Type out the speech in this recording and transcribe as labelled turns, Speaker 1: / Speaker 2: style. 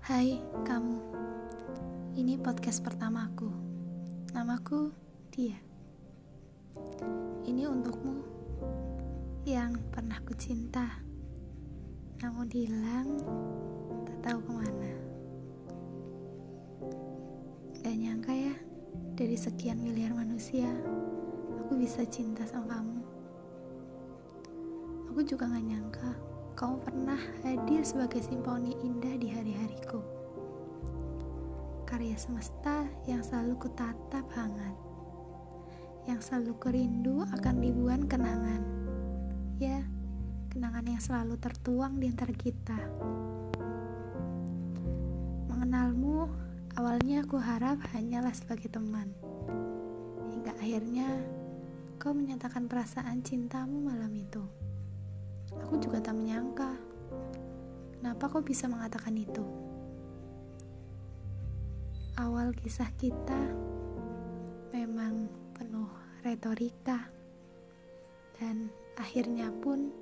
Speaker 1: Hai kamu. Ini podcast pertamaku. Namaku Dia. Ini untukmu Yang pernah ku cinta Namun hilang Tak tahu ke mana. Gak nyangka ya Dari sekian miliar manusia Aku bisa cinta sama kamu. Aku juga gak nyangka kamu pernah hadir sebagai simfoni indah di hari-hariku. Karya semesta yang selalu kutatap hangat, yang selalu kerindu akan ribuan kenangan. Ya, kenangan yang selalu tertuang di antara kita. Mengenalmu, awalnya aku harap hanyalah sebagai teman. Hingga akhirnya, kau menyatakan perasaan cintamu malam itu. Aku juga tak menyangka. Kenapa kau bisa mengatakan itu? Kisah kita memang penuh retorika. Dan akhirnya pun